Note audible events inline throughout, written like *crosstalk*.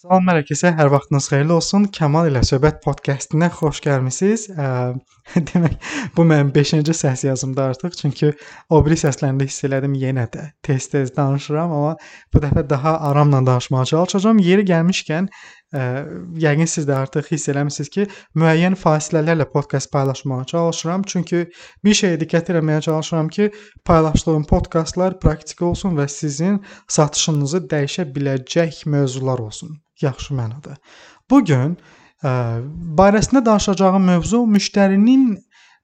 Salam mələkəsə, hər vaxtınız xeyirli olsun. Kamal ilə söhbət podkastına xoş gəlmisiniz. *laughs* Demək, bu mənim 5-ci səs yazımdır artıq, çünki o biri səslərində hiss elədim yenə də tez-tez danışıram, amma bu dəfə daha aramla danışmağa çalışacağam. Yeri gəlmişkən, ə, yəqin siz də artıq hiss eləmisiniz ki, müəyyən fasilələrlə podkast paylaşmağa çalışıram, çünki bir şeyə diqqət etməyə çalışıram ki, paylaşdığım podkastlar praktik olsun və sizin satışınızı dəyişə biləcək mövzular olsun yaxşı mənada. Bu gün barəsində danışacağım mövzu müştərinin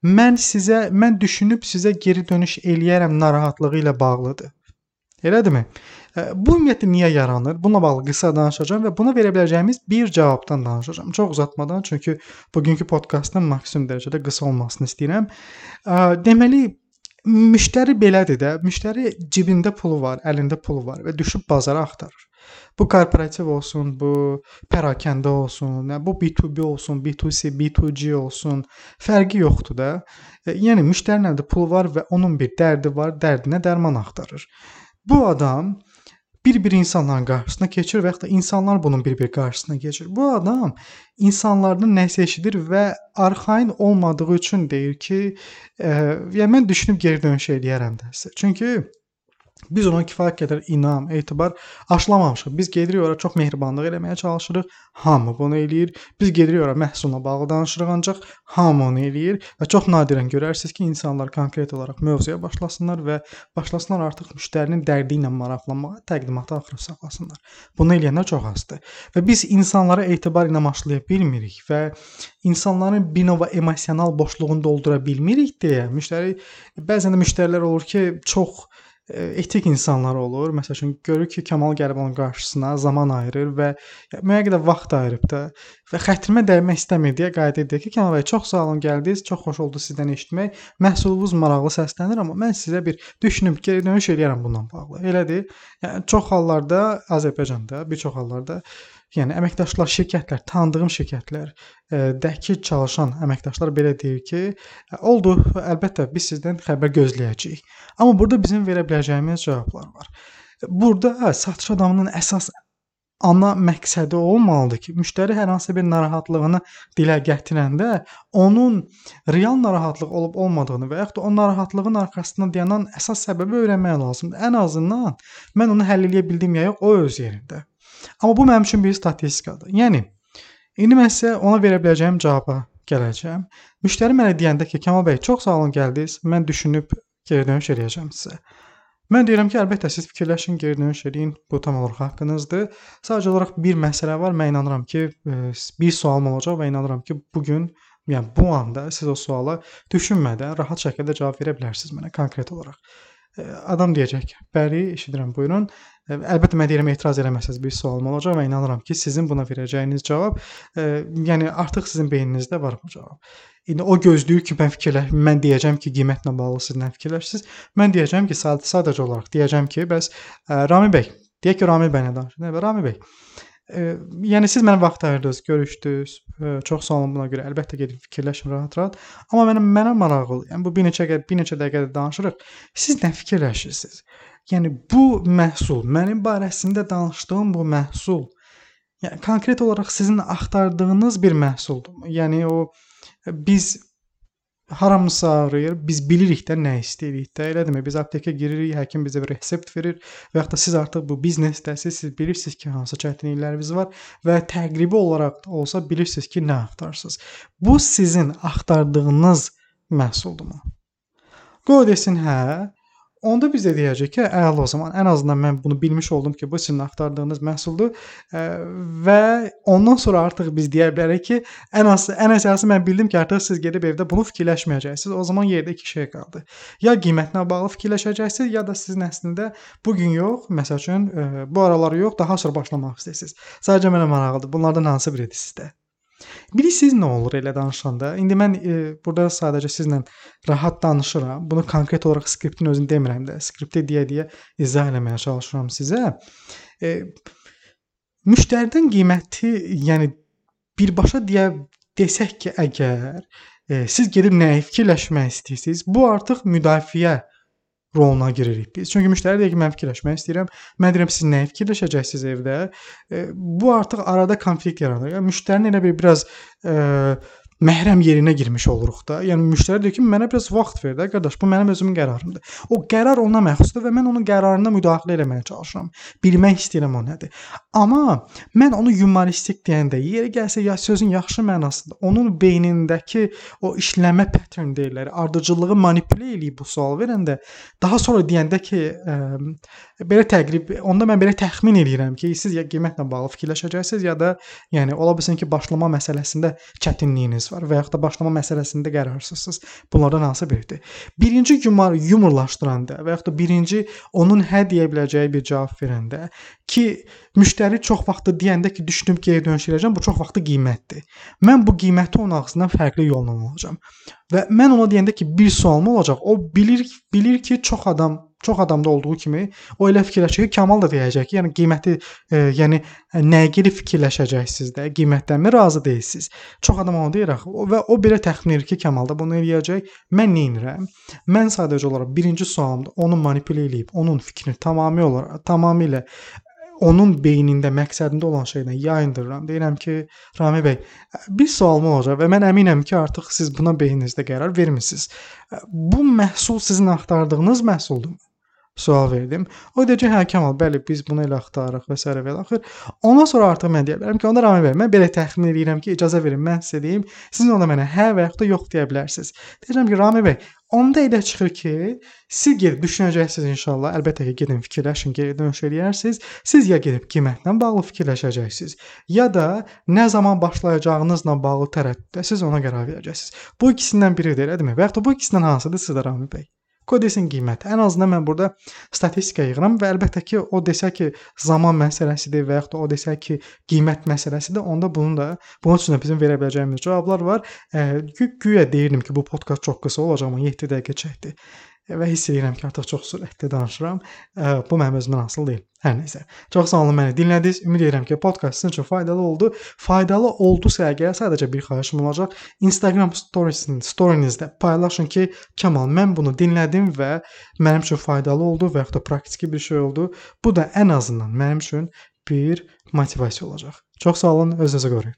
mən sizə mən düşünüb sizə geri dönüş eləyərəm narahatlığı ilə bağlıdır. Elədirmi? Bu ümumiyyətlə niyə yaranır? Bununla bağlı qısa danışacağam və buna verə biləcəyimiz bir cavabdan danışacağam. Çox uzatmadan, çünki bugünkü podkastın maksimum dərəcədə qısa olmasını istəyirəm. Deməli, müştəri belədir də, müştəri cibində pulu var, əlində pulu var və düşüb bazara axtarır. Bu korporativ olsun, bu pərakəndə olsun, bu B2B olsun, B2C, B2G olsun, fərqi yoxdur da. Yəni müştərinin əlində pulu var və onun bir dərdi var, dərdinə dərman axtarır. Bu adam bir-bir insanların qarşısına keçir və ya da insanlar bunun bir-bir qarşısına keçir. Bu adam insanlardan nəsə eşidir və arxain olmadığı üçün deyir ki, e, yəni mən düşünüb geri dönüş eləyərəm də sizə. Çünki Biz ona kifayət qədər inam, etibar aşılamamışıq. Biz gedirik ora çox mehribanlıq eləməyə çalışırıq. Hamı bunu eləyir. Biz gedirik ora məhsulla bağlı danışırıq, ancaq hamı onu eləyir və çox nadirən görərsiniz ki, insanlar konkret olaraq mövzuya başlasınlar və başlasınlar artıq müştərinin dərdi ilə maraqlanmağa, təqdimatı axırı saxlasınlar. Bunu eləyənlər çox azdır. Və biz insanlara etibar ilə başlaya bilmirik və insanların bir növ emosional boşluğunu doldura bilmirik deyə müştəri bəzən də müştərilər olur ki, çox etik insanlar olur. Məsəl üçün görür ki, Kamal gəlib onun qarşısına zaman ayırır və müəyyən qədər vaxt ayırıb da və xətrimə dəymək istəmir deyə qayıt edir ki, Kamal bəy çox sağ olun gəldiniz, çox xoş oldu sizdən eşitmək. Məhsulunuz maraqlı səslənir, amma mən sizə bir düşünüb geri dönüş eləyərəm bundan bağlı. Elədir? Yəni çox hallarda Azərbaycanda, bir çox hallarda Yəni əməkdaşlar, şirkətlər, tanıdığım şirkətlər, ə, dəki çalışan əməkdaşlar belə deyir ki, oldu, əlbəttə biz sizdən xəbər gözləyəcəyik. Amma burada bizim verə biləcəyimiz cavablar var. Burada hə, satış adamının əsas ana məqsədi olmalıdır ki, müştəri hər hansı bir narahatlığını dilə gətirəndə onun real narahatlıq olub olmadığını və yaxud da o narahatlığın arxasında dayanan əsas səbəbi öyrənmək lazımdır. Ən azından mən onu həll edə bildim ya yox, o öz yerində. Amma bu mənim üçün bir statistikadır. Yəni indi mən sizə ona verə biləcəyim cavaba gələcəm. Müştəri mənə deyəndə ki, Kamal bəy, çox sağ olun gəldiniz. Mən düşünüb geri dönüş eləyəcəm sizə. Mən deyirəm ki, əlbəttə siz fikirləşin, geri dönüş eləyin. Bu tam olaraq haqqınızdır. Sadəcə olaraq bir məsələ var. Mən inanıram ki, e, bir sualım olacaq və inanıram ki, bu gün, yəni bu anda siz o suala düşünmədən rahat şəkildə cavab verə bilərsiniz mənə konkret olaraq. E, adam deyəcək: "Bəli, eşidirəm, buyurun." Əlbəttə mən deyirəm etiraz eləməsəz bir sualım olacaq və inanıram ki, sizin buna verəcəyiniz cavab, e, yəni artıq sizin beyninizdə var bu cavab. İndi o gözləyir ki, mən fikirləş, mən deyəcəm ki, qiymətlə bağlı siz nə fikirləşirsiniz? Mən deyəcəm ki, sad sadəcə olaraq deyəcəm ki, bəs ə, Rami bəy, deyək ki, Rami bəylə danışın. Nə Rami bəy? Ə, yəni siz mənə vaxt ayırdınız, görüşdünüz. Ə, çox sağ olun buna görə. Əlbəttə gedib fikirləşin rahat-rahat. Amma mənə mənə maraqlı. Yəni bu bir neçə bir neçə dəqiqədə danışırıq. Siz nə fikirləşirsiniz? Yəni bu məhsul, mənim barəsində danışdığım bu məhsul, yəni konkret olaraq sizin axtardığınız bir məhsuldurmu? Yəni o biz haramızı ağrıyır, biz bilirik də nə istəyirik də, elədirmi? Biz aptekə giririk, həkim bizə bir resept verir və ya da siz artıq bu biznesdəsiz, siz bilirsiniz ki, hansı çətinlikləriniz var və təqribi olaraq olsa bilirsiniz ki, nə axtarırsınız. Bu sizin axtardığınız məhsuldurmu? Qoy desin hə, Onda biz də deyəcəyik ki, əla o zaman ən azından mən bunu bilmiş oldum ki, bu sizin axtardığınız məhsuldur və ondan sonra artıq biz deyə bilərik ki, ən az ən əsası mən bildim ki, artıq siz gedib evdə bunu fikirləşməyəcəksiniz. O zaman yerdə iki şey qaldı. Ya qiymətlə bağlı fikirləşəcəksiniz, ya da sizin əslində bu gün yox, məsəl üçün bu aralar yox, daha sonra başlamaq istəyirsiniz. Sadəcə mənə maraqlıdır. Bunlardan hansı biridir sizdə? Bilirsiniz nə olur elə danışanda? İndi mən e, burada sadəcə sizlə rahat danışıram. Bunu konkret olaraq skriptin özünü demirəm də. Skriptə deyə-deyə izah eləməyə çalışıram sizə. E, müştəridən qiyməti, yəni birbaşa deyə desək ki, əgər e, siz gedib nəyi fikirləşmək istəyirsiniz, bu artıq müdafiə roluna giririk biz. Çünki müştəri deyir ki, mən fikirləşmək istəyirəm. Mən deyirəm siz nəyi fikirləşəcəksiniz evdə? E, bu artıq arada konflikt yaradır. Yəni müştərinin elə bir biraz e, məhrəm yerinə girmiş oluruq da. Yəni müştəri deyir ki, mənə biraz vaxt ver də, qardaş, bu mənim özümün qərarımdır. O qərar ona məxsusdur və mən onun qərarına müdaxilə etməyə çalışıram. Bilmək istəyirəm o nədir. Amma mən onu yumoristik deyəndə, yeri gəlsə ya sözün yaxşı mənasında onun beynindəki o işləmə pattern deyirlər, ardıcıllığı manipulə eləyib bu sual verəndə, daha sonra deyəndə ki, ə, belə təqrib, onda mən belə təxmin edirəm ki, siz ya qiymətlə bağlı fikirləşəcəksiniz, ya da yəni ola bilsin ki, başlama məsələsində çətinliyiniz var və yaxud da başlama məsələsində qərarsızsınız. Bunlardan hansı biridir? Birinci yumor yumorlaşdıranda və yaxud da birinci onun hə deyə biləcəyi bir cavab verəndə ki, müştəri çox vaxtı deyəndə ki, düşünüb geri dönüş edəcəm, bu çox vaxtı qiymətdir. Mən bu qiyməti onun ağzından fərqli yolla alacağam. Və mən ona deyəndə ki, bir sualım olacaq. O bilir bilir ki, çox adam çox adamda olduğu kimi o elə fikirləşir ki, Kamal da deyəcək ki, yəni qiyməti, e, yəni nəyə görə fikirləşəcəksiniz də, qiymətdənmi razı deyilsiniz? Çox adam onu deyir axı və o belə təxmin edir ki, Kamal da bunu eləyəcək. Mən nə edirəm? Mən sadəcə olaraq birinci sualımda onu manipulə eləyib, onun fikrini tamamilə olaraq, tamamilə onun beynində, məqsədində olan şeydən yayındırıram. Deyirəm ki, Rami bəy, bir sualım olacaq və mən əminəm ki, artıq siz buna beyninizdə qərar vermisiniz. Bu məhsul sizin axtardığınız məhsuldurmu? Sual verdim. O deyəcək, hə Kamal, bəli, biz bunu elə axtarırıq və s. və axır. Ondan sonra artıq mən deyə bilərəm ki, onda Rami bəy, mən belə təxmin edirəm ki, icazə verin, mən sizə deyim, siz onda mənə hə və yaxud da yox deyə bilərsiniz. Deyəcəm ki, Rami bəy, onda elə çıxır ki, siz gedib düşünəcəksiniz inşallah. Əlbəttə ki, gedin fikirləşin, geri dönüş eləyərsiniz. Siz ya gedib qiymətlə bağlı fikirləşəcəksiniz, ya da nə zaman başlayacağınızla bağlı tərəddüddə siz ona qərar verəcəksiniz. Bu ikisindən biridir, elədirmi? Və yaxud da bu ikisindən hansıdır sizdə Rami bəy? Kodesin qiyməti. Ən azından mən burada statistika yığıram və əlbəttə ki, o desə ki, zaman məsələsidir və yaxud da o desə ki, qiymət məsələsidir, onda bunun da bunun üçün də bizim verə biləcəyimiz cavablar var. E, güya deyirdim ki, bu podkast çox qısa olacaq, amma 7 dəqiqə çəkdi və hiss edirəm ki, artıq çox sürətli danışıram. Bu mənim özümdən asılı deyil. Hər nəsə. Çox sağ olun məni dinlədiniz. Ümid edirəm ki, podkast sizin üçün faydalı oldu. Faydalı oldusa əgər sadəcə bir xahişim olacaq. Instagram storiesinin storinizdə paylaşın ki, Kamal mən bunu dinlədim və mənim üçün faydalı oldu və yaxud da praktiki bir şey oldu. Bu da ən azından mənim üçün bir motivasiya olacaq. Çox sağ olun, özünüzə qoruyun.